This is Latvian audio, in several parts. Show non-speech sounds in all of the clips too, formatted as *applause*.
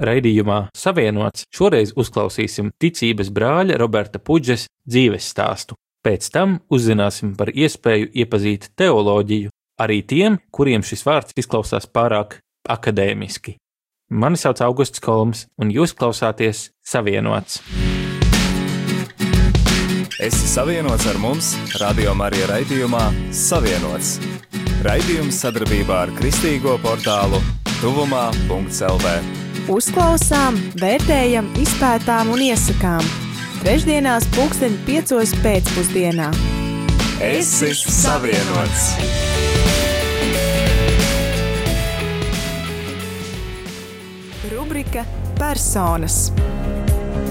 Raidījumā Savienots šoreiz uzklausīsim ticības brāļa Roberta Puģes dzīves stāstu. Pēc tam uzzināsim par iespēju iepazīt teoloģiju arī tiem, kuriem šis vārds izklausās pārāk akadēmiski. Mani sauc Augusts Kolms, un jūs klausāties Savienots. Esi savienots ar mums, Radio Marija raidījumā Savienots. Raidījums sadarbībā ar Kristīgo portālu Tuvumā.CLV. Uzklausām, vērtējam, izpētām un iesakām. Trešdienās, pulksten piecos pēcpusdienā. Esi savienots! Rubrika Personas.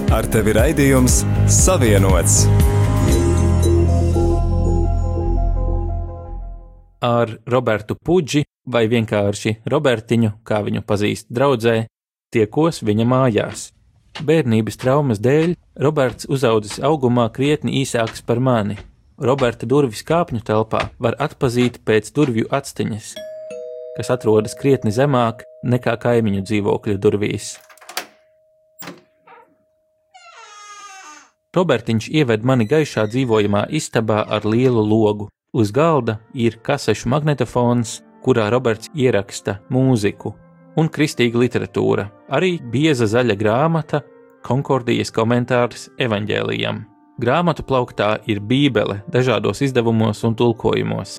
Ar tevi raidījums Savienots! Ar Robertu Puģi vai vienkārši Robertiņu, kā viņu pazīst draudzē, tiekos viņa mājās. Bērnības traumas dēļ Roberts uzaudzis augumā krietni īsāks par mani. Roberta durvis kāpņu telpā var atpazīt pēc durvju atsteņas, kas atrodas krietni zemāk nekā kaimiņu dzīvokļu durvīs. Robertiņš ieved mani gaišā dzīvojamā istabā ar lielu logu. Uz galda ir kasešu magnetofons, kurā Roberts ieraksta mūziku, un kristīga literatūra, arī bieza zaļa grāmata, Konkordijas komentārs evaņģēlijam. Grāmatu plauktā ir bībele dažādos izdevumos un tulkojumos.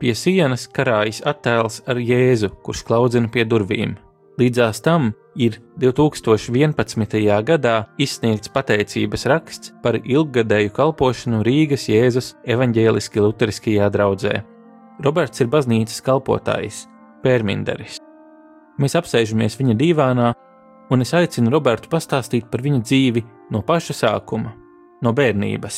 Pie sienas karājas attēls ar Jēzu, kurš klaudzina pie durvīm. Līdzās tam ir 2011. gadā izsniegts pateicības raksts par ilggadēju kalpošanu Rīgas Jēzus evaņģēliski luteriskajā draudzē. Roberts ir baznīcas kalpotājs, pērminderis. Mēs apsēžamies viņa dīvānā, un es aicinu Robertu pastāstīt par viņa dzīvi no paša sākuma, no bērnības.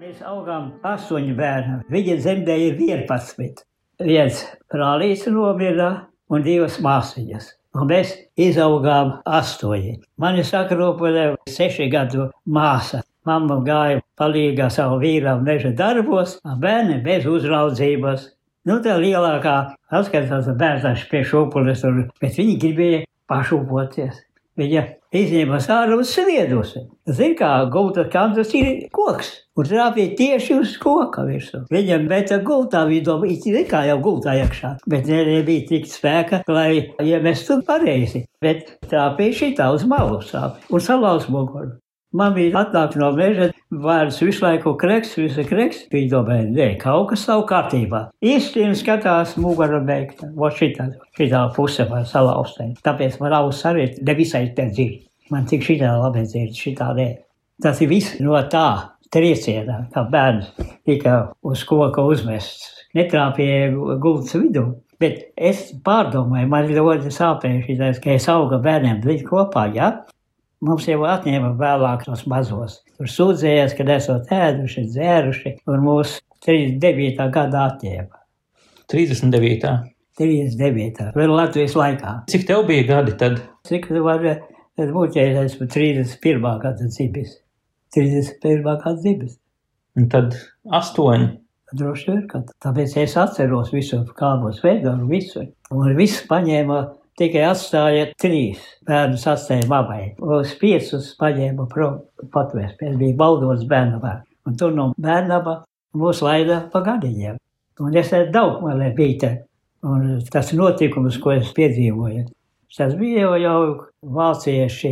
Mēs augām astoņi bērni. Viņa dzemdē ir 11. Viens brālis nomira un divas māsīņas. Un mēs izaugām astoņi. Mani sakropēja seši gadu māsa. Mamma gāja palīgā savu vīram meža darbos, a bērni bez uzraudzības. Nu, tā lielākā atskatās bērns šūpules, un, bet viņi gribēja pašūpoties. Viņa izņēma ārā uz sviedusi. Zini, kā gulta kantas ir koks, un trāpīja tieši uz koka virsmu. Viņam beta gultā, domā, it kā jau gultā iekšā, bet ne, nebija tik spēka, lai iemestu pareizi. Bet trāpīja šitā uz malu sāp un salauz muguru. Man bija atnākt no meža, vārds visu laiku kreks, visu kreks. Domāja, nē, kaut kas nav kārtībā. Īstenībā skatās mugura beigta, o šitā, šitā puse var salauztē. Tāpēc man auss arī nevisai te dzird. Man tik šitā labi dzird, šitā nē. Tas ir viss no tā triecienā, kā bērns tika uz koka uzmests. Netrāpīja gultas vidū. Bet es pārdomāju, man ļoti sāpēja šis, ka es auga bērniem līdz kopā, ja? Mums jau atņēma vēlāk tos mazos. Tur sūdzējās, ka esot ēduši, dzēruši, un mūsu 39. gada atņēma. 39. 39. vēl Latvijas laikā. Cik tev bija gadi tad? Cik tu vari būt, ja es esmu 31. gada dzimis? 31. gada dzimis. Un tad astoņi. Droši vien, ka tāpēc es atceros visu, kā mūs veidoja visu. Un viss paņēma tikai atstāja trīs bērnus, atstāja mammai. Uz piecus paņēma prom patvērs. Pēc bija baldots bērnabā. Un tur no bērnaba mūs laida pa gadiņiem. Un es daudz man bija te. Un tas notikums, ko es piedzīvoju, tas bija jau, jau vācieši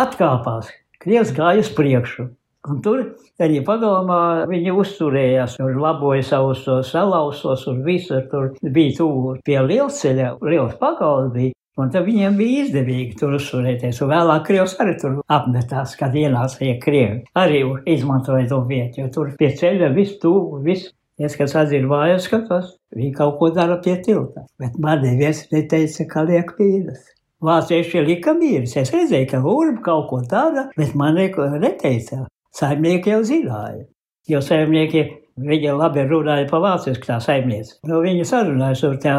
atkāpās. Krievs gāja uz priekšu. Un tur viņi pagalmā viņi uzturējās, un laboja savus salausos, un visur tur bija tuvu pie lielceļa, liels pagals bija. Un tad viņiem bija izdevīgi tur uzturēties. Un vēlāk Krievs arī tur apmetās, kad ienāca Krievi. Arī izmantoja to vietu, jo tur pie ceļa viss tuvu, viss. Es, kad atzinu mājās, skatos, viņi kaut ko dara pie tilta. Bet man neviens neteica, ka liek pīnas. Vācieši lika mīras. Es redzēju, ka urba kaut ko dara, bet man neko neteica. Saimnieki jau zināja. Jo saimnieki Viņa labi runāja pa vāciski tā saimniece. Nu, viņa sarunāja, tur tā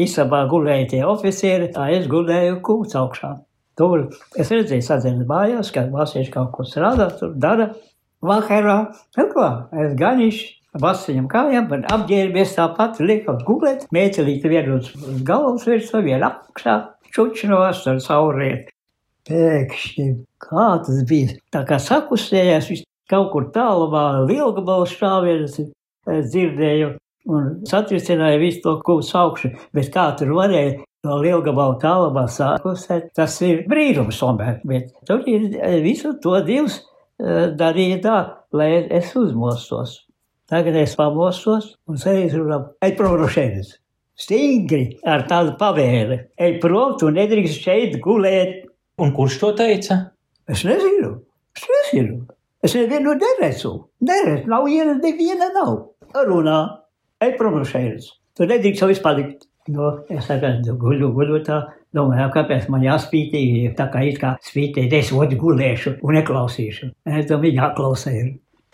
istabā gulēja tie oficieri, tā es gulēju kūts augšā. Tur es redzēju, sadzēru mājās, ka vācieši kaut ko strādā, tur dara. Vakarā, nu ko, es ganišu, Vasiņam kājām, man apģērbies tāpat, liekot gulēt, mētelīte vienu uz galvas virsmu, vienu apakšā, čučinos ar sauriet. pēkšņi, kā tas bija, tā kā sakustējās, kaut kur tālumā lielgabalu šāvienas dzirdēju un satricināja visu to kūs augšu, bet kā tur varēja no lielgabalu tālumā sākustēt, tas ir brīnums tomēr, bet tur ir visu to Dievs darīja tā, lai es uzmostos. Tagad es pamostos un sēžu un ej prom no šeit. Stingri ar tādu pavēli. Ej prom, tu nedrīkst šeit gulēt. Un kurš to teica? Es nezinu. Es nezinu. Es nevienu neredzu. Neredzu. Nav viena, neviena nav. Runā. Ej prom no šeit. Tu nedrīkst jau vispār palikt. No, es tagad guļu, guļu tā. Domāju, kāpēc man jāspītī, tā kā it kā spītīt, es otru gulēšu un neklausīšu. Es domāju, jāklausē.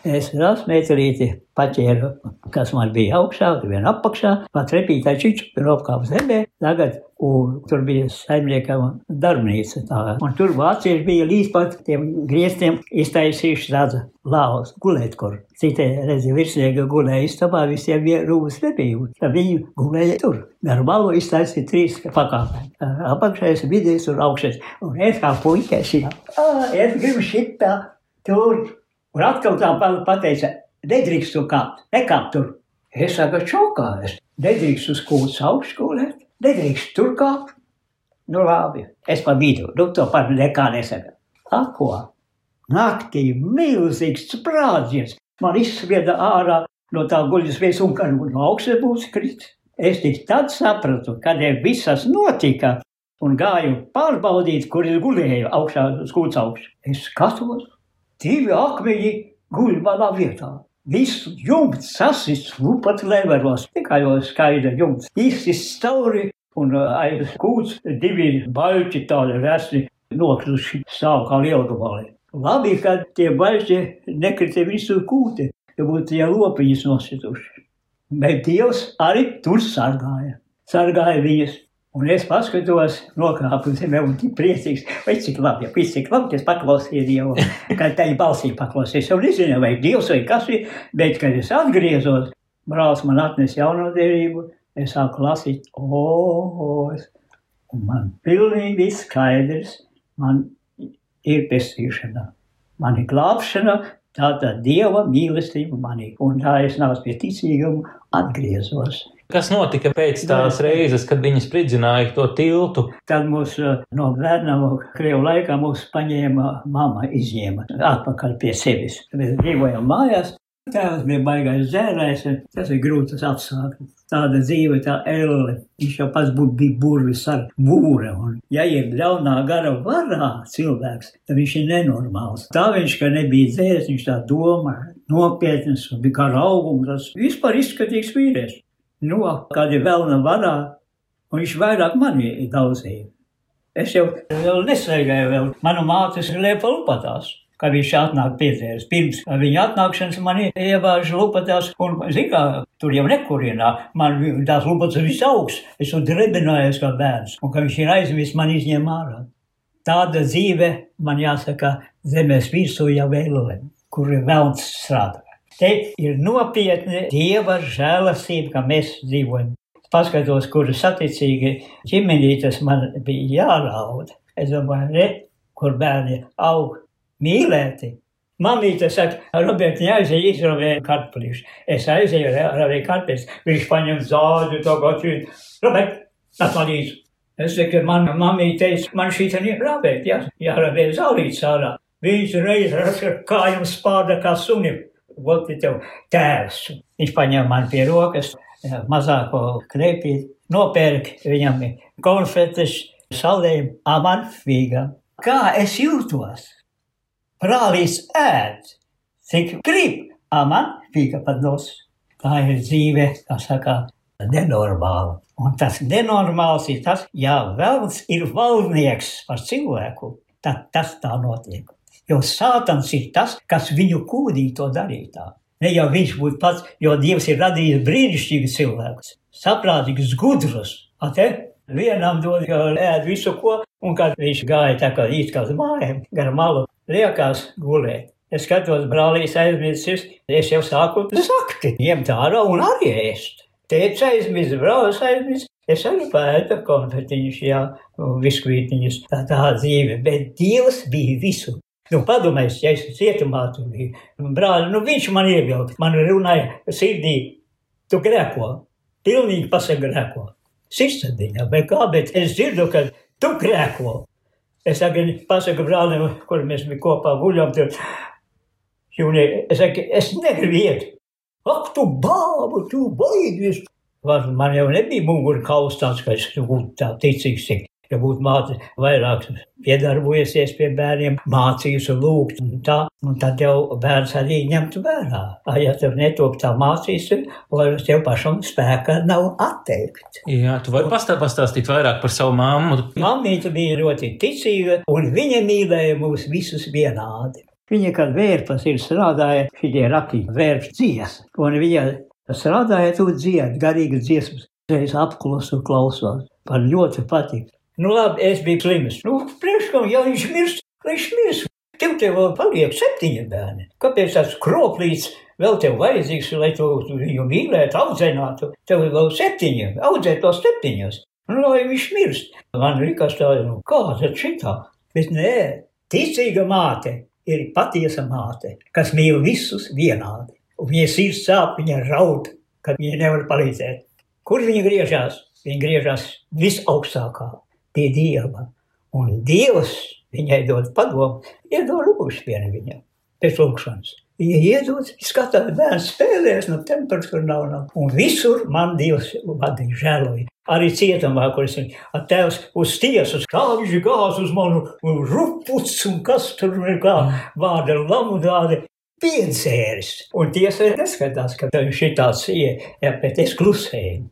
Es rasu metrīti paķēru, kas man bija augšā, viena apakšā, pat repītā čiču, tur apkāpu zemē. Tagad, un tur bija saimniekam darbnīca tā. Un tur vācieši bija līdz pat tiem griestiem iztaisījuši tādu lauz, gulēt kur. Citai reizi virsnieka gulēja istabā, visiem bija rūmas nebija. Tad viņi gulēja tur. Ar malu iztaisīja trīs pakāpē. Apakšais, vidējs un augšais. Un es kā jā, es gribu šitā, tur. Un atkal tā pateica, nedrīkst to kāpt, nekāp tur. Es saku, čokā, es nedrīkst uz kūts augšskolēt, nedrīkst tur kāpt. Nu labi, es pa vidu, nu to par nekā nesaku. Ako, naktī milzīgs sprādziens, man izsvieda ārā no tā guļas vies un kad no augšas būs krits. Es tik tad sapratu, kad ir visas notika un gāju pārbaudīt, kur es gulēju augšā uz kūts augšu. Es skatos, divi akmeņi guļ manā vietā. Viss jumts sasists, nu pat leveros, tikai jau skaidra jumts. Īsts stauri un uh, aiz kūts divi baļķi tādi resni nokruši stāv kā lielgabali. Labi, ka tie baļķi nekrita visu kūti, ja būtu tie lopiņas nosituši. Bet Dievs arī tur sargāja. Sargāja viņas Un es paskatos, nokāpu zemē un tik priecīgs, vai cik labi, ja pēc cik labi, es paklausīju Dievu, *laughs* kad tai balsī paklausīju. Es jau nezinu, vai Dievs vai kas ir, bet, kad es atgriezos, brālis man atnes jauno derību, es sāku lasīt, o, o, es, un man pilnīgi skaidrs, man ir pestīšana, man ir glābšana, tā tā Dieva mīlestība manī, un tā es nāc pie ticīguma atgriezos. Kas notika pēc tās reizes, kad viņi spridzināja to tiltu? Tad mūs eh, no bērnām, Krievu laikā, mūs paņēma mamma, izņēma atpakaļ pie sevis. Mēs dzīvojam mājās, tēvs bija baigais dzērājs, tas ir grūtas apstākļi. Tāda dzīve, tā elle, viņš jau pats bū, bija burvis ar būra, un ja ir ļaunā gara varā cilvēks, tad viņš ir nenormāls. Tā viņš, ka nebija dzērs, viņš tā domā, nopietnas, un bija gara augums, tas vispār izskatīgs vīrietis nu, kādi vēlna varā, un viņš vairāk mani daudzīja. Es jau vēl nesaigāju vēl, manu mātes liepa lupatās, kad viņš atnāk piedzērs. Pirms viņa atnākšanas mani ievāž lupatās, un, zin kā, tur jau nekurienā, man tās lupatas viss augsts, es tur drebinājos kā bērns, un kad viņš ir aizvis, man izņem ārā. Tāda dzīve, man jāsaka, zemes virsū jau vēlēm, kur ir velns strādā. Te ir nopietni dieva žēlastība, ka mēs dzīvojam. Paskatos, kur saticīgi ģimenītes man bija jāraud. Es domāju, re, kur bērni aug mīlēti. Mamīte saka, Roberts, jāaiziet izravēt kartupeļus. Es aizēju ravēt kartupeļus. Viņš paņem zāģu, to gotru. Robert, līdzi. Es saku, man mamīte teica, man šī tā ir ravēt, jā, jāravēt zālīts ārā. Viņš reiz ar kājām spārda kā sunim. Tev tēvs. Viņš paņēma man pie rokas mazāko krēpīti, nopērk viņam konfetes, saldējumu, aman fīga. Kā es jūtos? Prālīs ēd, cik grib, aman fīga pat nos. Tā ir dzīve, kā saka, nenormāla. Un tas nenormāls ir tas, ja vēlns ir valdnieks par cilvēku, tad tas tā notiek. Jo sātans ir tas, kas viņu kūdīja to darīt. Ne jau viņš būtu pats, jo Dievs ir radījis brīnišķīgus cilvēkus, saprātīgus, gudrus. Ate? Vienam dod, ka ēd visu ko, un kad viņš gāja tā kā it kā uz mājām, gar malu, liekās gulēt. Es skatos, brālīs aizmirsis, es jau sāku sakti, ņemt ārā un arī ēst. Teica aizmirsis, brālis aizmirsis, Es arī pētu konfetiņus, jā, viskvītiņus, tā tā dzīve, bet Dievs bija visur. Nu, padomājies, ja es cietumā tur biju, brāli, nu viņš man ievilka, man runāja sirdī, tu grēko, pilnīgi pasaka grēko. Sirdsapziņā, vai kā, bet es dzirdu, ka tu grēko. Es tagad pasaku brālim, kur mēs bija kopā guļam, tur, jūnie, es saku, es negribu iet. Ak, tu bābu, tu baidies. Man jau nebija mugura kaus tāds, ka es būtu tā ticīgs, ja būtu māte vairāk piedarbojusies pie bērniem, mācījusi lūgt, un tā, un tad jau bērns arī ņemtu vērā. Ja tev netop tā mācīsi, lai tev pašam spēka nav atteikt. Jā, tu vari pastā, pastāstīt vairāk par savu mammu. Mamīte bija ļoti ticīga, un viņa mīlēja mūs visus vienādi. Viņa, kad vērpas ir strādāja, šitie rakstīja vērps dzies, un viņa strādāja tu dzied, garīgas dziesmas. Reiz apklusu klausos, man ļoti patīk. Nu, labi, es biju slims. Nu, priekškam, ja viņš mirst, viņš mirst. Tev te vēl paliek septiņi bērni. Kāpēc tas kroplīts vēl tev vajadzīgs, lai tu viņu mīlētu, audzinātu? Tev vēl septiņi, audzēt tos septiņus. Nu, lai viņš mirst. Man likās tā, nu, kā tad šitā? Bet nē, ticīga māte ir patiesa māte, kas mīl visus vienādi. Un viņa sirds sāp, viņa raud, kad viņa nevar palīdzēt. Kur viņa griežās? Viņa griežās visaugstākā pie Dieva. Un Dievs viņai dod padomu, iedod lūgšanu viņam pēc lūgšanas. Viņa iedod, skatās, bērns spēlēs, no temperatūras nav, nav. Un visur man Dievs vadīja žēloja. Arī cietumā, kur es ar tēvs uz tiesas, kā viņš gāz uz manu ruputs un kas tur ir kā vārda lamu tādi piedzēris. Un tiesa neskatās, ka viņš ir tāds, ja, bet es klusēju.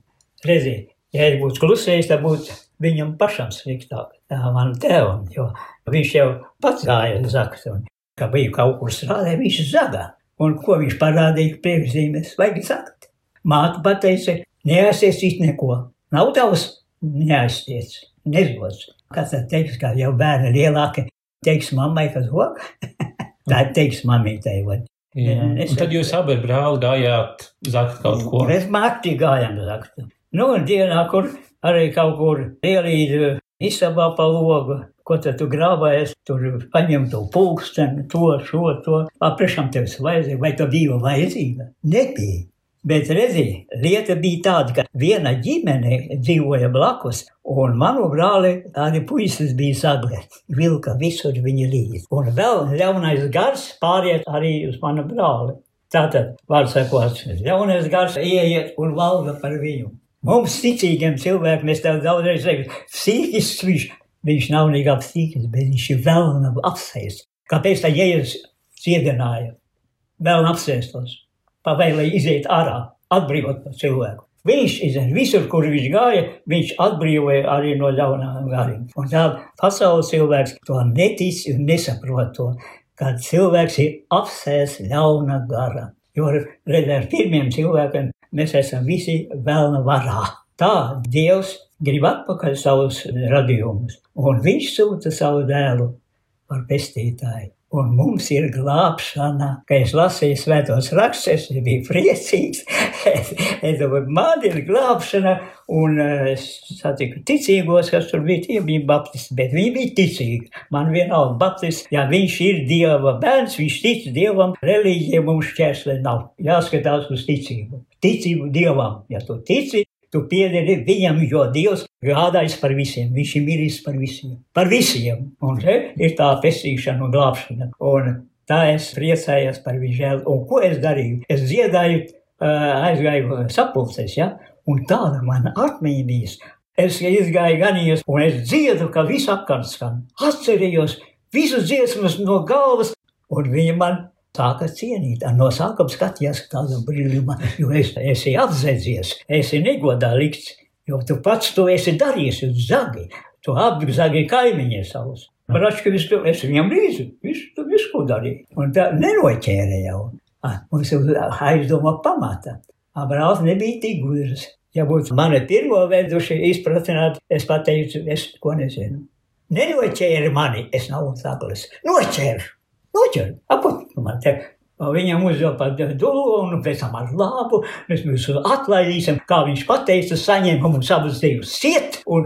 Redziet, ja es būtu klusējis, tad būtu viņam pašam sliktāk, man tēvam, jo viņš jau pats gāja zakt, un, ka bija kaut kur strādāja, viņš zaga. Un ko viņš parādīja priekšzīmēs, vajag zakt. Māte pateica, neaizsies neko, nav tavs, neaizsies, nezvots. Kāds tad teiks, kā jau bērni lielāki, teiks mammai, kas *laughs* hok? Tā teiks mammītei, vai. Jā. Un tad jūs abi brāli gājāt zakt kaut ko. Mēs makti gājām zakt. Nu, un dienā, kur arī kaut kur ielīd istabā pa logu. Ko tad tu grābājies, tur paņem to pulksteni, to, šo, to. Apriešām tev vajadzīga, vai tev bija vajadzīga? Nebija. Bet redziet, lieta bija tāda, ka viena ģimene dzīvoja blakus, un manu brāli tādi puisis bija sagli. Vilka visur viņa līdzi. Un vēl ļaunais gars pāriet arī uz manu brāli. Tātad, var sakot, ļaunais gars ieiet un valda par viņu. Mums ticīgiem cilvēkiem mēs tev daudzreiz sakām, psihisks viņš, viņš nav nekā psihisks, bet viņš ir vēlna apsēst. Kāpēc tā jēzus ciedināja? Vēlna apsēstos, pavēlēja iziet ārā, atbrīvot cilvēku. Viņš izdevies visur, kur viņš gāja, viņš atbrīvoja arī no ļaunām gariem. Un tā pasaules cilvēks to netic un nesaprot to, kad cilvēks ir apsēsts ļauna gara. Jo redzēt, ar pirmiem cilvēkiem mēs esam visi vēlna varā. Tā Dievs grib atpakaļ savus radījumus, un Viņš sūta savu dēlu par pestītāju. Un mums ir glābšana, ka es lasīju svētos rakstus, es biju priecīgs. es, *laughs* es domāju, man ir glābšana, un es satiku ticīgos, kas tur bija, tie bija baptisti, bet viņi bija ticīgi. Man vienalga baptists, ja viņš ir Dieva bērns, viņš tic Dievam, reliģija mums šķērsle nav. Jāskatās uz ticību ticību Dievam. Ja tu tici, tu piederi viņam, jo Dievs gādājas par visiem. Viņš ir miris par visiem. Par visiem. Un te ir tā pestīšana un glābšana. Un tā es priecājos par viņu. Un ko es darīju? Es dziedāju, aizgāju sapulces, ja? Un tāda mana atmiņa bijis. Es izgāju ganījos, un es dziedu, ka viss apkārt skan. Atcerējos visus dziesmas no galvas, un viņa man sāka cienīt. No sākuma skatījās tādu brīnumu, jo es esi apzēdzies, esi negodā likts, jo tu pats to esi darījis uz zagi. Tu apzagi kaimiņiem savus. Bračka visu, es viņam līdzi, visu, visu ko darīju. Un tā nenoķēra jau. Mums ir aizdoma pamata. Abrāls nebija tik gudrs. Ja būtu mani pirmo veduši izpratināt, es pateicu, es ko nezinu. Nenoķēra mani, es nav saklis. Noķēru! Noķer, apot, man te Viņam par dūlu, un pēc tam ar labu mēs viņus atlaidīsim. Kā viņš pateica, saņēma mums abus divus siet un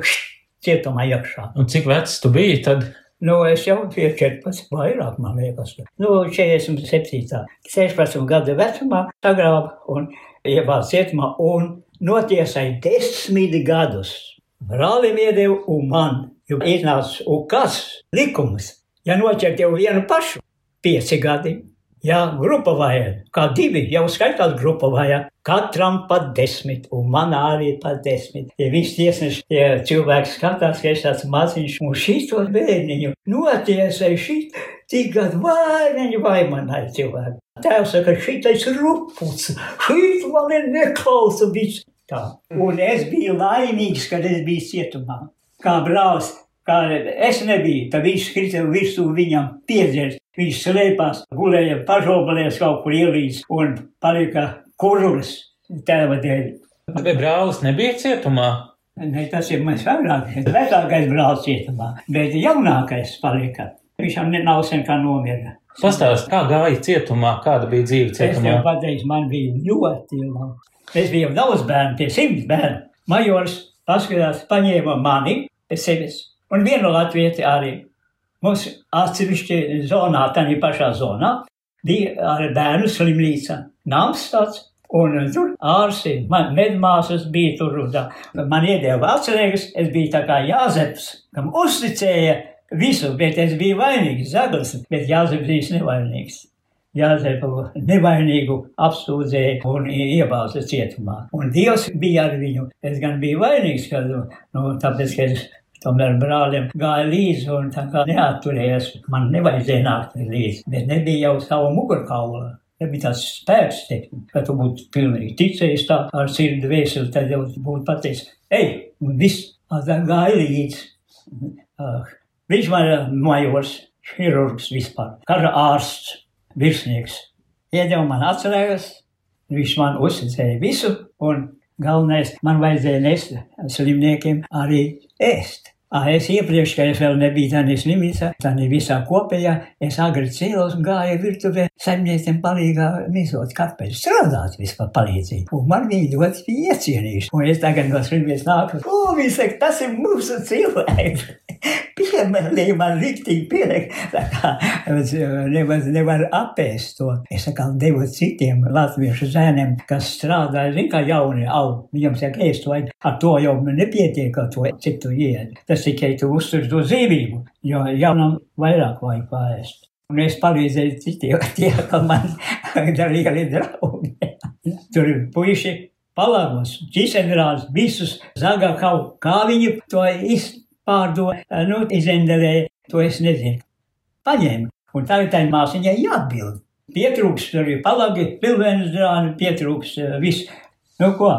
cietumā iekšā. Un cik vecs tu biji tad? Nu, es jau biju 14, vairāk, man liekas. Nu, 47, 16 gadu vecumā sagrāba un ievāc cietumā un notiesāja desmit gadus. Brālim iedeva un man, jo iznāca, un kas likums, ja noķert jau vienu pašu, pieci gadi. Jā, grupa vajag, kā divi, jau skaitās grupa vajag. Katram pat desmit, un man arī pat desmit. Ja viss tiesneši, ja cilvēks skatās, ka es tāds maziņš, un šito bērniņu notiesēju šit, tik gadu viņi vaimanāja cilvēku. Tēvs saka, šitais ruputs, šit man ir neklausa viss. Tā. Un es biju laimīgs, kad es biju cietumā. Kā brālis, kā es nebiju, tad viņš krita virsū viņam piedzērs. Viņš slēpās, gulēja pašobalēs kaut kur ielīdz un palika kurus tēva dēļ. Vai brālis nebija cietumā? Ne, tas ir mans vairākais, vecākais brālis cietumā, bet jaunākais palika. Viņš jau nav sen kā nomira. Pastāst, kā gāja cietumā, kāda bija dzīve Es tev cietumā? pateikšu, man bija ļoti labi. Mēs bijām daudz bērnu, pie simts bērnu. Majors paskatās, paņēma mani pie sevis un vienu latvieti arī. Mums atsevišķi zonā, tā ir pašā zonā, bija arī bērnu slimnīca. Nams tāds. Un tur ārsti, man medmāsas bija tur. un tā. Man iedeva atcerēgas, es biju tā kā Jāzeps, kam uzticēja visu, bet es biju vainīgs, zaglis, bet Jāzeps bija nevainīgs. Jāzepu nevainīgu apsūdzēja un iebāza cietumā. Un Dievs bija ar viņu. Es gan biju vainīgs, kad, nu, tāpēc, ka es tomēr brālim gāju līdzi un tā kā neatturējos. Man nevajadzēja nākt līdzi, bet nebija jau savu mugurkaulu. Nebija tāds spēks, teikt, ka tu būtu pilnīgi ticējis tā ar sirdi vēseli, tad jau būtu pateicis, ej, un viss, tā gāja līdzi. Ah, Viņš man ir majors, chirurgs vispār, kara ārsts, virsnieks. Iedeva man atcerēgas, viņš man uzticēja visu, un galvenais, man vajadzēja nest slimniekiem arī ēst. Es iepriekš, kad es vēl nebiju tādā slimnīcā, tādā visā kopējā, es agri cēlos un gāju virtuvē saimniekiem palīgā mizot karpeļus, strādāt vispār palīdzīgi. Un man viņi ļoti iecienījuši. Un es tagad no slimnīcas nāku, o, viņi saka, tas ir mūsu cilvēks. *laughs* Piemēram, man riktīgi pieliek, tā kā eh, nevar, nevar apēst to. Es atkal devu citiem latviešu zēniem, kas strādā, zin, kā jauni aug. Viņam saka, ēst vai ar to jau nepietiek, ar to, cik tu ied. Tas tikai tu uztur to dzīvību, jo jaunam vairāk vajag pārēst. Un es palīdzēju citiem, *laughs* tie, ka man *laughs* lieli draugi. *laughs* Tur ir puiši palagos, ķisengrāds, visus zagā kaut kā viņi to izpārdod, nu, izendelēja, to es nezinu. Paņēma, un tagad tai māsiņai jāatbild. Pietrūks, tur ir palagi, pilvēnas drāni, pietrūks eh, viss. Nu ko,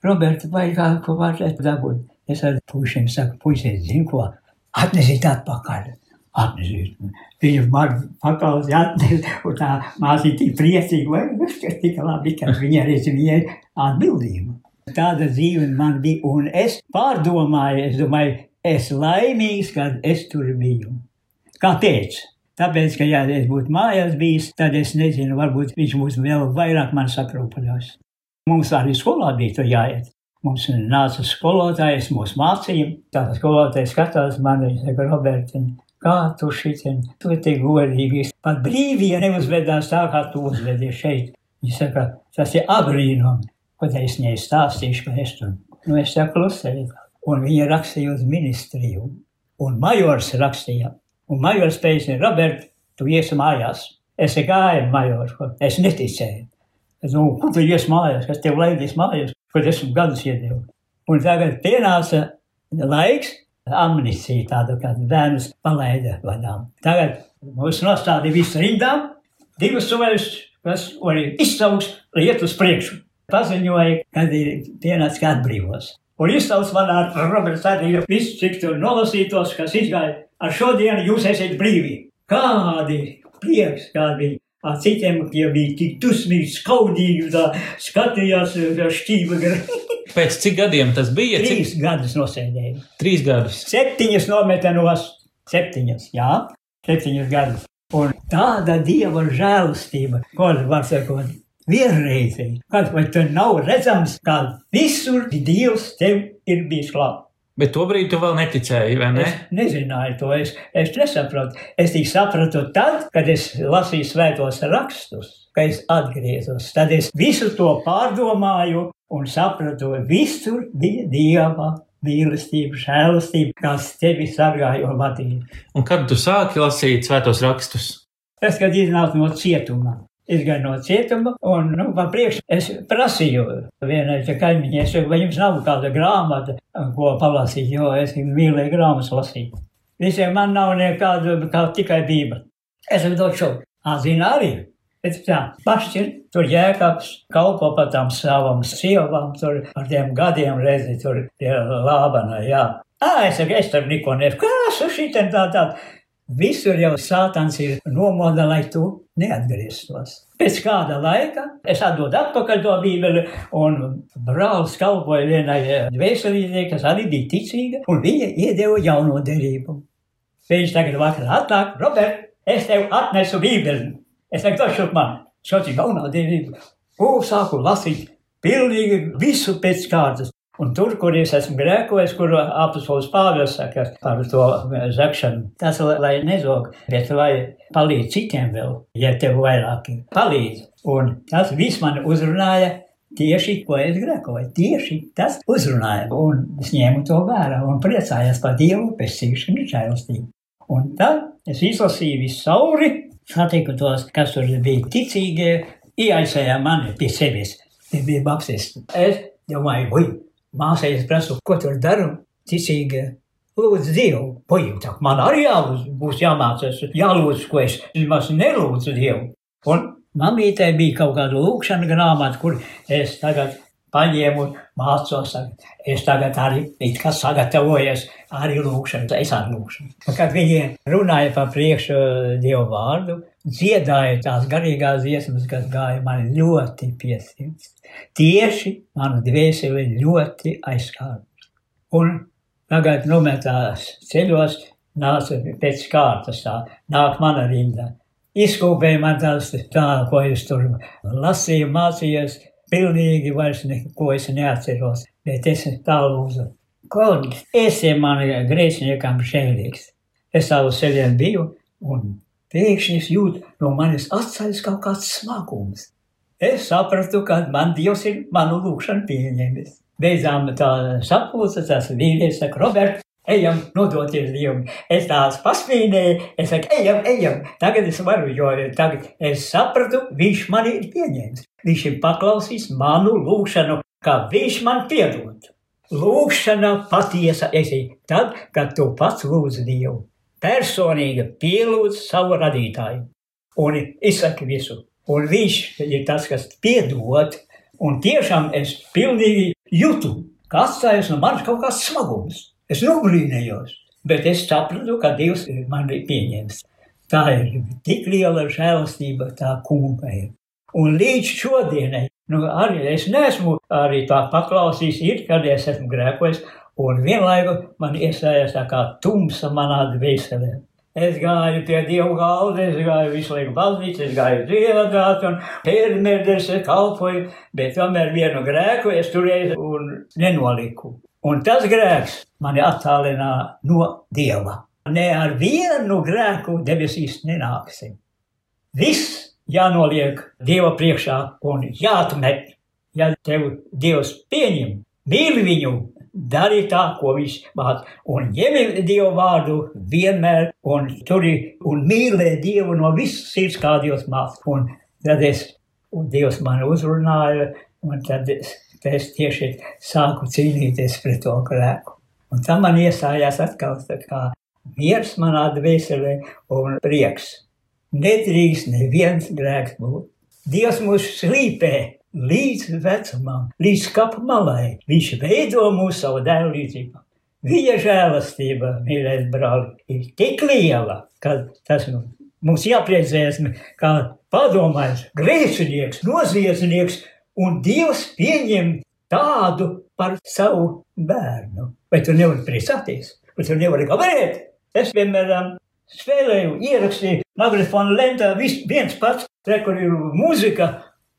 Roberta, vai kā, ko vajadzētu dabūt? Es ar puišiem saku, puišies, zinu ko, atnesīt atpakaļ. Atnesīt. Viņu man pakauzi atnes, un tā māsīja tik priecīgi, vai viņš ir tik labi, ka viņa arī viņai atbildību. Tāda dzīve man bija, un es pārdomāju, es domāju, es laimīgs, kad es tur biju. Kāpēc? Tāpēc, ka, ja es būtu mājās bijis, tad es nezinu, varbūt viņš būtu vēl vairāk man sakrūpaļos. Mums arī skolā bija tur jāiet. Mums nāca skolotājs, mūs mācīja. Tā skolotājs skatās man, viņš saka, Robertiņ, kā tu šitien, tu esi tik godīgi. Pat brīvie neuzvedās tā, kā tu uzvedies šeit. Viņš saka, tas ir abrīnum, ko es viņai stāstīšu, ka es tur. Nu, es tā klusēju. Un viņa rakstīja uz ministriju. Un majors rakstīja. Un majors teica, Robert, tu iesi mājās. Es gāju majors, es neticēju. Es domāju, kur tu iesi mājās, kas tev laidīs mājās, kur desmit gadus iedevu. Un tagad pienāca laiks, amnisija tāda, kad bērnus palaida vadām. Tagad mūs nostādīja visu rindām, divus suverus, kas arī izsauks, lai iet uz priekšu. Paziņoja, kad ir pienācis kā atbrīvos. Un izsauc man ar Roberts arī visu, cik tur nolasītos, kas izgāja. Ar šodienu jūs esat brīvi. Kādi prieks, kādi bija. Citiem tie bija tik dusmīgi, skaudīgi, tā skatījās, šķīva. Pēc cik gadiem tas bija? Cik? Trīs gadus nosēdēju. Trīs gadus. Septiņas nometenos, septiņas, jā, septiņas gadus. Un tāda dieva žēlastība, ko var sakot, vienreizēji, kad vai tu nav redzams, kā visur dievs tev ir bijis klāt. Bet tobrīd tu vēl neticēji, vai ne? Es nezināju to, es, es nesapratu. Es tikai sapratu tad, kad es lasīju svētos rakstus, kad es atgriezos. Tad es visu to pārdomāju un sapratu, visur bija dieva mīlestība, žēlastība, kas tevi sargāja un vadīja. Un kad tu sāki lasīt svētos rakstus? Tas, kad iznāca no cietuma. Es gāju no cietuma, un, nu, pa priekšu es prasīju vienai kaimiņai, es saku, vai jums nav kāda grāmata, ko palasīt, jo es mīlēju grāmatas lasīt. Visiem man nav nekāda, kā tikai bība. Es viņu došu, zina arī. Bet tā, pašķir, tur jēkabs kalpo pa tām savām sievām, tur ar tiem gadiem reizi, tur pie lābana, jā. Ā, es saku, es tur neko nesaku, kā su šitien tā tā. Visur jau sātans ir nomoda, lai tu neatgrieztos. Pēc kāda laika es atdodu atpakaļ to bībeli, un brālis kalpoja vienai dvēselīdē, kas arī bija ticīga, un viņa iedeva jauno derību. Viņš tagad vakarā atnāk, Robert, es tev atnesu bībeli. Es teiktu, šurp man, šāds jaunā derība. Un sāku lasīt pilnīgi visu pēc kārtas. Un tur, kur es esmu grēkojis, kur apustulis Pāvils saka par to zakšanu, tas, lai nezog, bet lai palīdz citiem vēl, ja tev vairāk ir. Palīdz. Un tas viss man uzrunāja tieši, ko es grēkoju. Tieši tas uzrunāja. Un es ņēmu to vērā un priecājos par Dievu pestīšanu žēlastību. Un tad es izlasīju visu sauri, satiku tos, kas tur bija ticīgie, ieaicēja mani pie sevis. Tie bija baptisti. Es domāju, ui, māsai es prasu, ko tur daru, ticīgie. Lūdzu, Dievu, pajūtāk, man arī jālūdz, būs jāmācās, jālūdz, ko es maz nelūdzu Dievu. Un mamītei bija kaut kāda lūkšana grāmata, kur es tagad paņēmu un mācos. Es tagad arī it kā sagatavojies arī lūkšanu, es arī lūkšanu. Kad viņi runāja par priekšu Dievu vārdu, dziedāja tās garīgās dziesmas, kas gāja man ļoti piesirds. Tieši manu dvēseli ļoti aizskāra. Un tagad nometās ceļos, nāca pēc kārtas tā, nāk mana rinda. Izkūpēja man tās tā, ko es tur lasīju, mācījos, pilnīgi vairs neko es neatceros, bet es tā lūdzu. Kungs, esi man grēciniekam žēlīgs. Es savu ceļiem biju, un pēkšņi es jūtu no manis atceļas kaut kāds smagums. Es sapratu, ka man Dievs ir manu lūgšanu pieņēmis. Beidzām tā sapulce, tas vīrietis saka, Robert, ejam, nodoties Dievam. Es tās pasmīnēju, es saku, ejam, ejam. Tagad es varu, jo tagad es sapratu, viņš mani ir pieņēmis. Viņš ir paklausījis manu lūgšanu, kā viņš man piedod. Lūgšana patiesa esi tad, kad tu pats lūdz Dievu. Personīgi pielūdz savu radītāju un izsaka visu. Un viņš ir tas, kas piedod, un tiešām es pilnīgi jūtu, ka atstājas no manis kaut kāds smagums. Es nobrīnījos, bet es sapratu, ka Dievs man ir pieņēmis. Tā ir tik liela žēlastība, tā kunga ir. Un līdz šodienai, nu, arī es neesmu arī tā paklausījis, ir, kad es esmu grēkojis, un vienlaiku man iestājās tā kā tumsa manā dvēselē. Es gāju pie Dieva galda, es gāju visu laiku baznīcu, es gāju dziedāt un pērmērdes kalpoju, bet tomēr vienu grēku es turēju un nenoliku. Un tas grēks mani attālinā no Dieva. Ne ar vienu grēku debesīs nenāksim. Viss jānoliek Dieva priekšā un jāatmet. Ja tev Dievs pieņem, mīli viņu, dari tā, ko viņš māca, un ņemi Dievu vārdu vienmēr, un turi un mīlē Dievu no visas sirds, kā Dievs māca. Un tad es, un Dievs man uzrunāja, un tad es, es tieši sāku cīnīties pret to grēku. Un tam man iestājās atkal tā kā miers manā dvēselē un prieks. Nedrīkst neviens grēks būt. Dievs mūs slīpē līdz vecumam, līdz kapu malai. Viņš veido mūsu savu dēlu līdzību. Viņa žēlastība, mīļais brāli, ir tik liela, ka tas mums jāpriecējas, kā padomājis, grēcinieks, noziedznieks, un Dievs pieņem tādu par savu bērnu. Vai tu nevari priecāties? Vai tu nevari gavarēt? Es, piemēram, spēlēju, ierakstīju magnetofonu lentā, viens pats, te, kur ir muzika,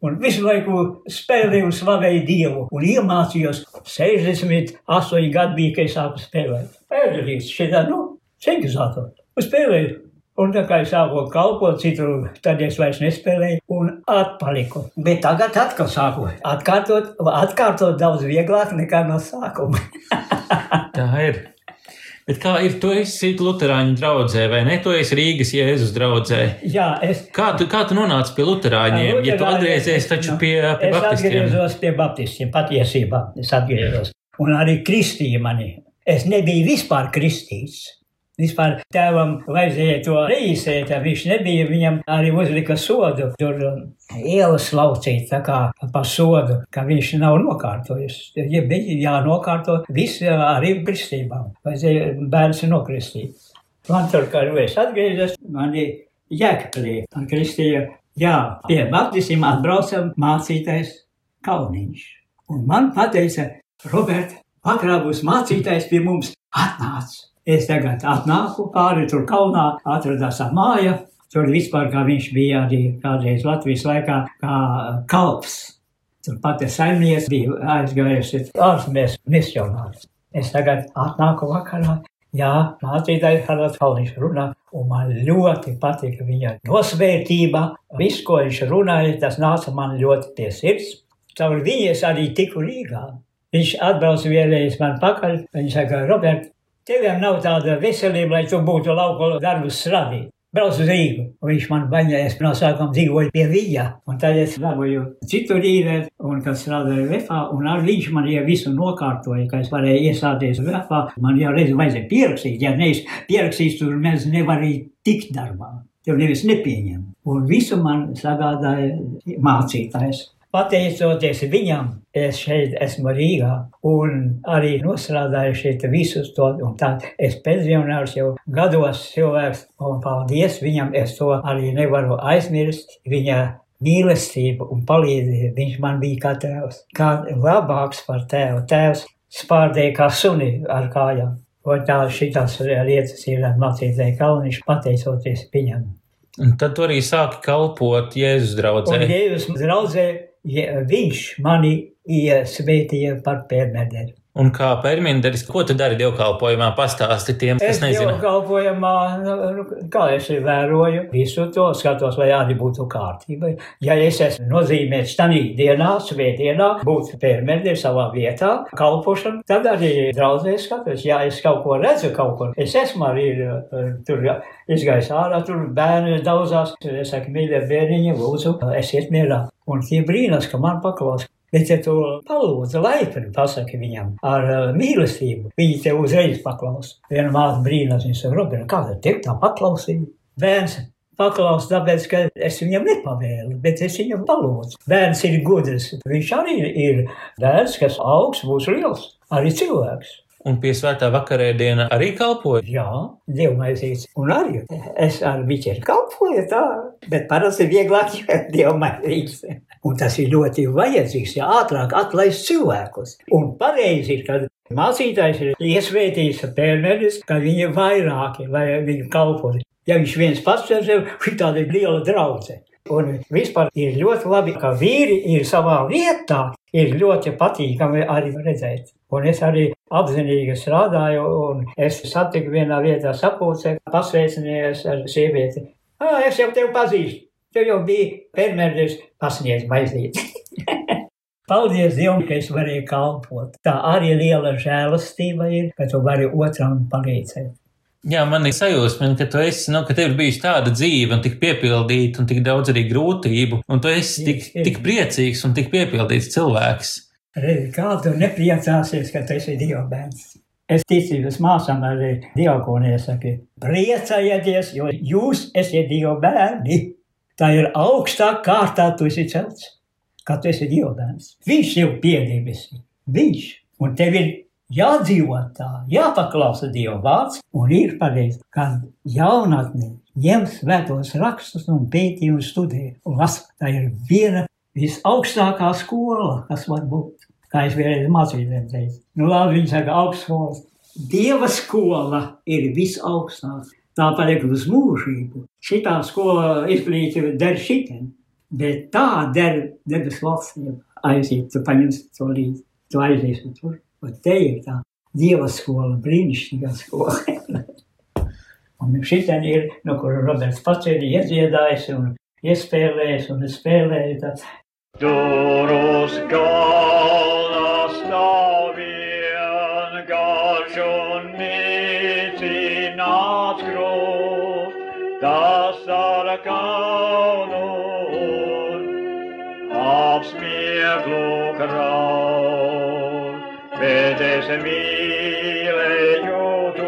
un visu laiku spēlēju un slavēju Dievu, un iemācījos 68 gadu bija, kad es sāku spēlēt. Pēdējais šitā, nu, sintetizātor, un spēlēju. Un tā kā es sāku kalpot citur, tad es vairs nespēlēju un atpaliku. Bet tagad atkal sāku atkārtot, atkārtot daudz vieglāk nekā no sākuma. *laughs* Tā ir. Bet kā ir, tu esi Lutāņu draugzē, vai ne? Tu esi Rīgas Jēzus draugzē. Jā, es. Kā tu, kā tu nonāci pie Lutāņiem? Ja tu atgriezies taču pie, pie es Baptistiem. atgriezos pie Baptistiem, patiesībā es atgriezos. Un arī kristīja mani. Es nebiju vispār kristīts. Vispār tēvam vajadzēja to reizēt, viņš nebija, viņam arī uzlika sodu, tur um, ielas laucīt, tā kā pa sodu, ka viņš nav nokārtojis. Ja bija jānokārto visi arī kristībām, vajadzēja bērns nokristīt. Man tur, kā nu es atgriezos, mani jēkapelī, man kristīja, jā, pie baptistiem atbraucam mācītais Kalniņš. Un man pateica, Robert, vakarā būs mācītājs pie mums atnāc. Es tagad atnāku pāri tur kalnā, atradās māja. Tur vispār, kā viņš bija arī kādreiz Latvijas laikā, kā kalps. Tur pati saimnieks bija aizgājusi ārzemēs misionārs. Es tagad atnāku vakarā. Jā, mācītājs Haralds Kalniņš runā, un man ļoti patika viņa nosvērtība. Viss, ko viņš runāja, tas nāca man ļoti pie sirds. Caur viņu es arī tiku Rīgā. Viņš atbrauca vienreiz man pakaļ. Viņš saka, Robert, Teviem nav tāda veselība, lai tu būtu lauko darbus strādīt. Brauc uz Rīgu, un viņš man baņoja, es no sākuma dzīvoju pie viņa, un tad es dabūju citu rīvē, un kad strādāju VFā, un ar viņš man jau visu nokārtoja, ka es varēju iestāties VFā, man jau reiz vajadzēja pierakstīt, ja nevis pierakstīs, tur mēs nevarīja tikt darbā, tev nevis nepieņem. Un visu man sagādāja mācītājs. Pateicoties viņam, es šeit esmu Rīgā un arī nostrādāju šeit visus to, un tā es pensionārs jau gados cilvēks, un paldies viņam, es to arī nevaru aizmirst, viņa mīlestību un palīdzību, viņš man bija kā tēvs, kā labāks par tēvu, tēvs spārdēja kā suni ar kājām. Un tā šitās lietas ir mācītāji Kalniņš, pateicoties viņam. Un tad tu arī sāki kalpot Jēzus draudzē. Un Jēzus draudzē, viņš mani iesvētīja par pērmederi. Un kā perminderis, ko tu dari dievkalpojumā, pastāsti tiem, kas Es nezina. dievkalpojumā, nu, kā es vēroju, visu to skatos, lai arī būtu kārtība. Ja es esmu nozīmēts tādā dienā, svētdienā, būt pērmederi savā vietā, kalpošana, tad arī draudzē skatos. Ja es kaut ko redzu, kaut ko, es esmu arī eh, tur izgājis ārā, tur bērni daudzās. Es saku, mīļie bērniņi, lūdzu, esiet mierā. Un tie brīnās, ka man paklaus. Bet, ja tu palūdzi laipni, pasaki viņam ar uh, mīlestību, viņi tev uzreiz paklaus. Viena māte brīnās, viņa saka, Robina, kā tad tev tā paklausīja? Bērns paklaus, tāpēc, ka es viņam nepavēlu, bet es viņam palūdzu. Bērns ir gudrs, viņš arī ir bērns, kas augs, būs liels, arī cilvēks. Un pie svētā vakarēdiena arī kalpoja. Jā, dievmaizīts. Un arī es ar biķeri kalpoju tā, bet parasti ir vieglāk, *laughs* ja dievmaizīts. Un tas ir ļoti vajadzīgs, ja ātrāk atlaist cilvēkus. Un pareizi ir, kad mācītājs ir iesvētījis pērneris, ka viņi ir vairāki, lai viņi kalpotu. Ja viņš viens pats sevi, šī tāda ir liela draudze. Un vispār ir ļoti labi, ka vīri ir savā vietā, ir ļoti patīkami arī redzēt. Un es arī apzinīgi strādāju, un es satiku vienā vietā sapulcē, pasveicinājos ar sievieti. Ah, es jau tevi pazīstu. Tev jau bija fermeris pasniedz maizīt. *laughs* Paldies Dievam, ka es varēju kalpot. Tā arī liela žēlastība ir, ka tu vari otram palīdzēt. Jā, man ir sajūsma, ka tu esi, nu, ka tev ir bijusi tāda dzīve, un tik piepildīta, un tik daudz arī grūtību, un tu esi tik, tik priecīgs un tik piepildīts cilvēks. Kā tu nepriecāsies, ka tu esi Dieva bērns? Es ticības māsām arī diakonē saka, priecājieties, jo jūs esat Dieva bērni. Tā ir augstā kārtā, tu esi celts, kā tu esi Dieva bērns. Viņš jau piedības, viņš, un tev ir jādzīvo tā, jāpaklausa Dieva vārds, un ir pareizi, ka jaunatnē ņem svētos rakstus un pētī un studē. Un las, tā ir viena visaugstākā skola, kas var būt. Kā es vienreiz mācījos, teicu, nu labi, viņi saka, augstskolas. Dieva skola ir visaugstākā. tā paliek uz mūžību. Šitā skolā izglītība der šitien, bet tā der debes valstīm. Aiziet, tu paņemsi to līdzi, tu aiziesi tur. Un te ir tā dieva skola, brīnišķīgā skola. *laughs* un šitien ir, no kura Roberts pats ir iedziedājis un iespēlējis un spēlējis tāds. Tur bet es mīlēju to,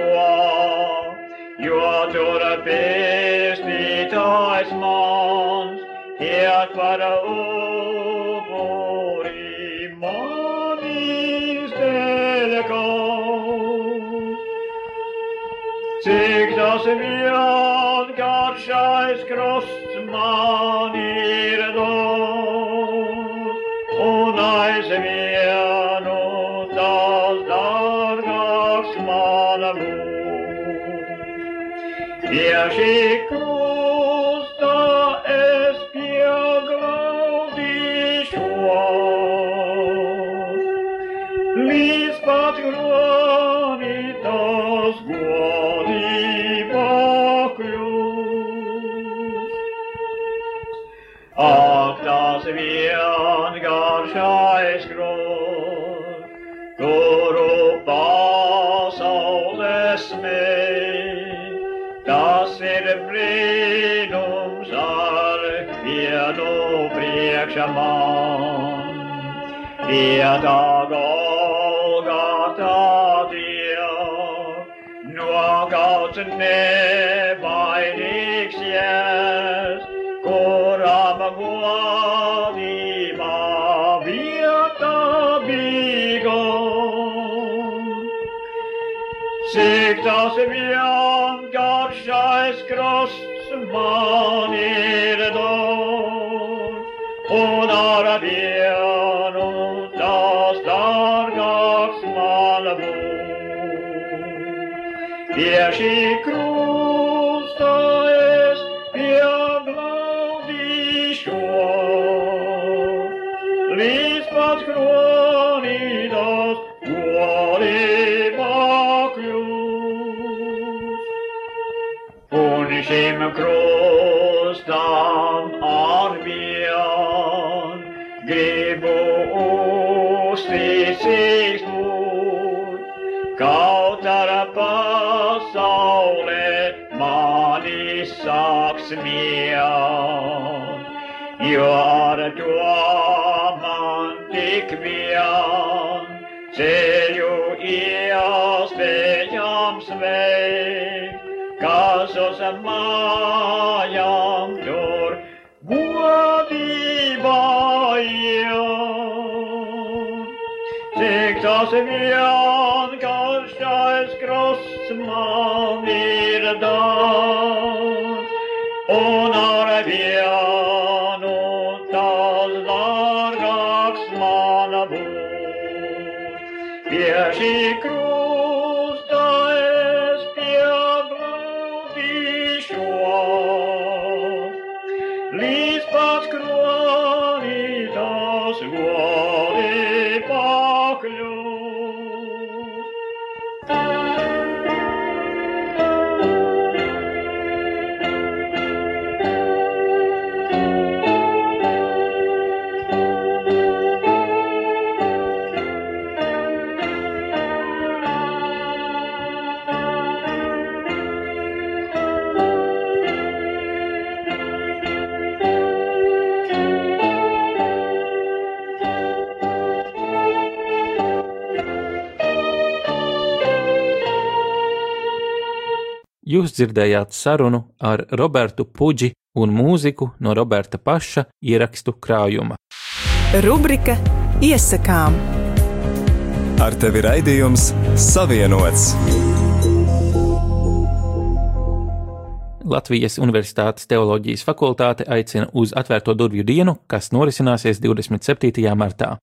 jo tur pestītājs mans iet par upuri manis dēļ kaut. Cik tas vienkāršais krusts man ir dārgāks man būs. Pie šī krusta priekšā man. Vietā Golgatā Dieva, nokauts nevainīgs Pie šī jo ar to man tik vien ceļu iespējams veikt, kas uz mājām tur godībā iet. Cik Pie šī krusta Jūs dzirdējāt sarunu ar Robertu Puģi un mūziku no Roberta paša ierakstu krājuma. Rubrika Iesakām. Ar tevi raidījums Savienots. Latvijas Universitātes teoloģijas fakultāte aicina uz atvērto durvju dienu, kas norisināsies 27. martā.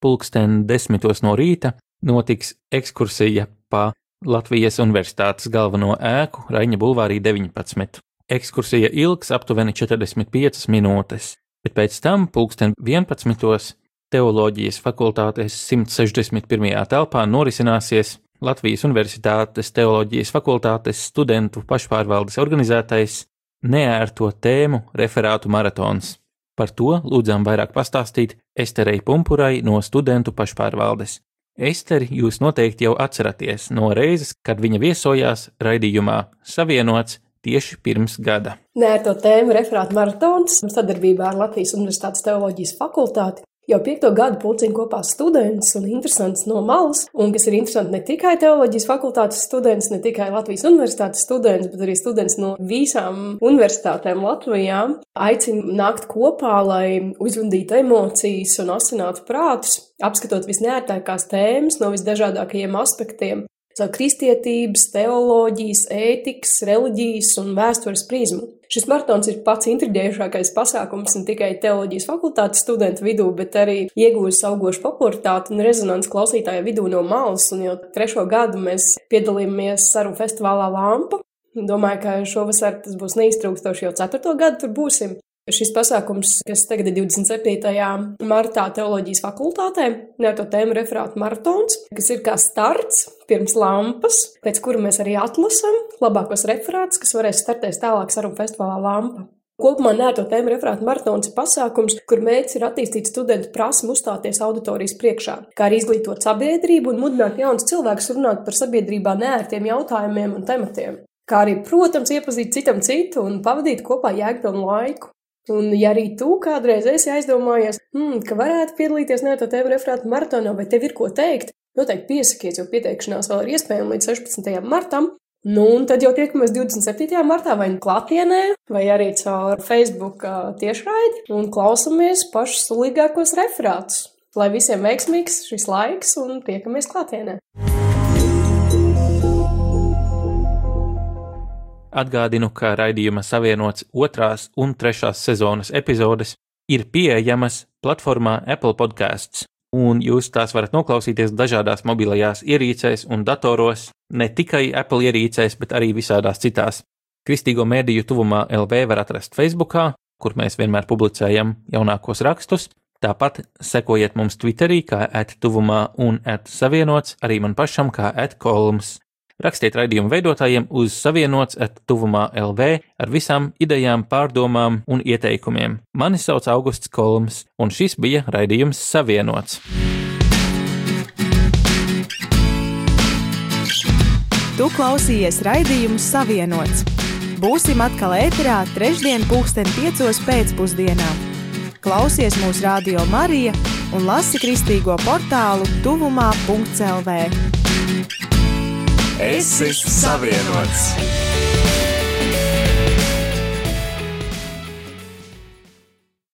Pulksten desmitos no rīta notiks ekskursija pa Latvijas Universitātes galveno ēku Raņa Bulvārī 19. Ekskursija ilgs aptuveni 45 minūtes, bet pēc tam pulksten 11. Teoloģijas fakultātes 161. telpā norisināsies Latvijas Universitātes Teoloģijas fakultātes studentu pašpārvaldes organizētais neērto tēmu referātu maratons. Par to lūdzām vairāk pastāstīt Esterei Pumpurai no studentu pašpārvaldes. Esteri jūs noteikti jau atceraties no reizes, kad viņa viesojās raidījumā Savienots tieši pirms gada. Nē, to tēmu referāta maratons sadarbībā ar Latvijas Universitātes teoloģijas fakultāti jau piekto gadu pulcina kopā students un interesants no malas, un kas ir interesanti ne tikai teoloģijas fakultātes students, ne tikai Latvijas universitātes students, bet arī students no visām universitātēm Latvijā aicina nākt kopā, lai uzvundītu emocijas un asinātu prātus, apskatot visneērtākās tēmas no visdažādākajiem aspektiem kristietības, teoloģijas, ētikas, reliģijas un vēstures prizmu. Šis maratons ir pats intriģējošākais pasākums ne tikai teoloģijas fakultātes studentu vidū, bet arī iegūst augošu popularitāti un rezonanci klausītāju vidū no malas, un jau trešo gadu mēs piedalījāmies sarunu festivālā Lampa. Domāju, ka šovasar tas būs neiztrūkstoši, jau ceturto gadu tur būsim. Šis pasākums, kas tagad ir 27. martā teoloģijas fakultātē, ir to tēmu referāta maratons, kas ir kā starts pirms lampas, pēc kura mēs arī atlasām labākos referātus, kas varēs startēt tālāk sarunu festivālā lampa. Kopumā nērto tēmu referāta maratons ir pasākums, kur mērķis ir attīstīt studentu prasmu uzstāties auditorijas priekšā, kā arī izglītot sabiedrību un mudināt jaunus cilvēkus runāt par sabiedrībā nērtiem jautājumiem un tematiem. Kā arī, protams, iepazīt citam citu un pavadīt kopā jēgpilnu laiku. Un, ja arī tu kādreiz esi aizdomājies, hmm, ka varētu piedalīties tā tev referāta maratonā, vai tev ir ko teikt, noteikti piesakies, jo pieteikšanās vēl ir iespējama līdz 16. martam. Nu, un tad jau tiekamies 27. martā vai nu klātienē, vai arī caur Facebook tiešraidi un klausamies pašus sulīgākos referātus. Lai visiem veiksmīgs šis laiks un tiekamies klātienē! Atgādinu, ka raidījuma savienots otrās un trešās sezonas epizodes ir pieejamas platformā Apple Podcasts, un jūs tās varat noklausīties dažādās mobilajās ierīcēs un datoros, ne tikai Apple ierīcēs, bet arī visādās citās. Kristīgo mēdīju tuvumā LV var atrast Facebookā, kur mēs vienmēr publicējam jaunākos rakstus. Tāpat sekojiet mums Twitterī, kā ētuvumā un ētsavienots, arī man pašam kā ētkolums. Rakstiet raidījumu veidotājiem uz savienots at tuvumā LV ar visām idejām, pārdomām un ieteikumiem. Mani sauc Augusts Kolms, un šis bija raidījums Savienots. Tu klausījies raidījumu Savienots. Būsim atkal ēterā trešdien pulksten piecos pēcpusdienā. Klausies mūsu radio Marija un lasi kristīgo portālu tuvumā.lv. Es esmu savienots!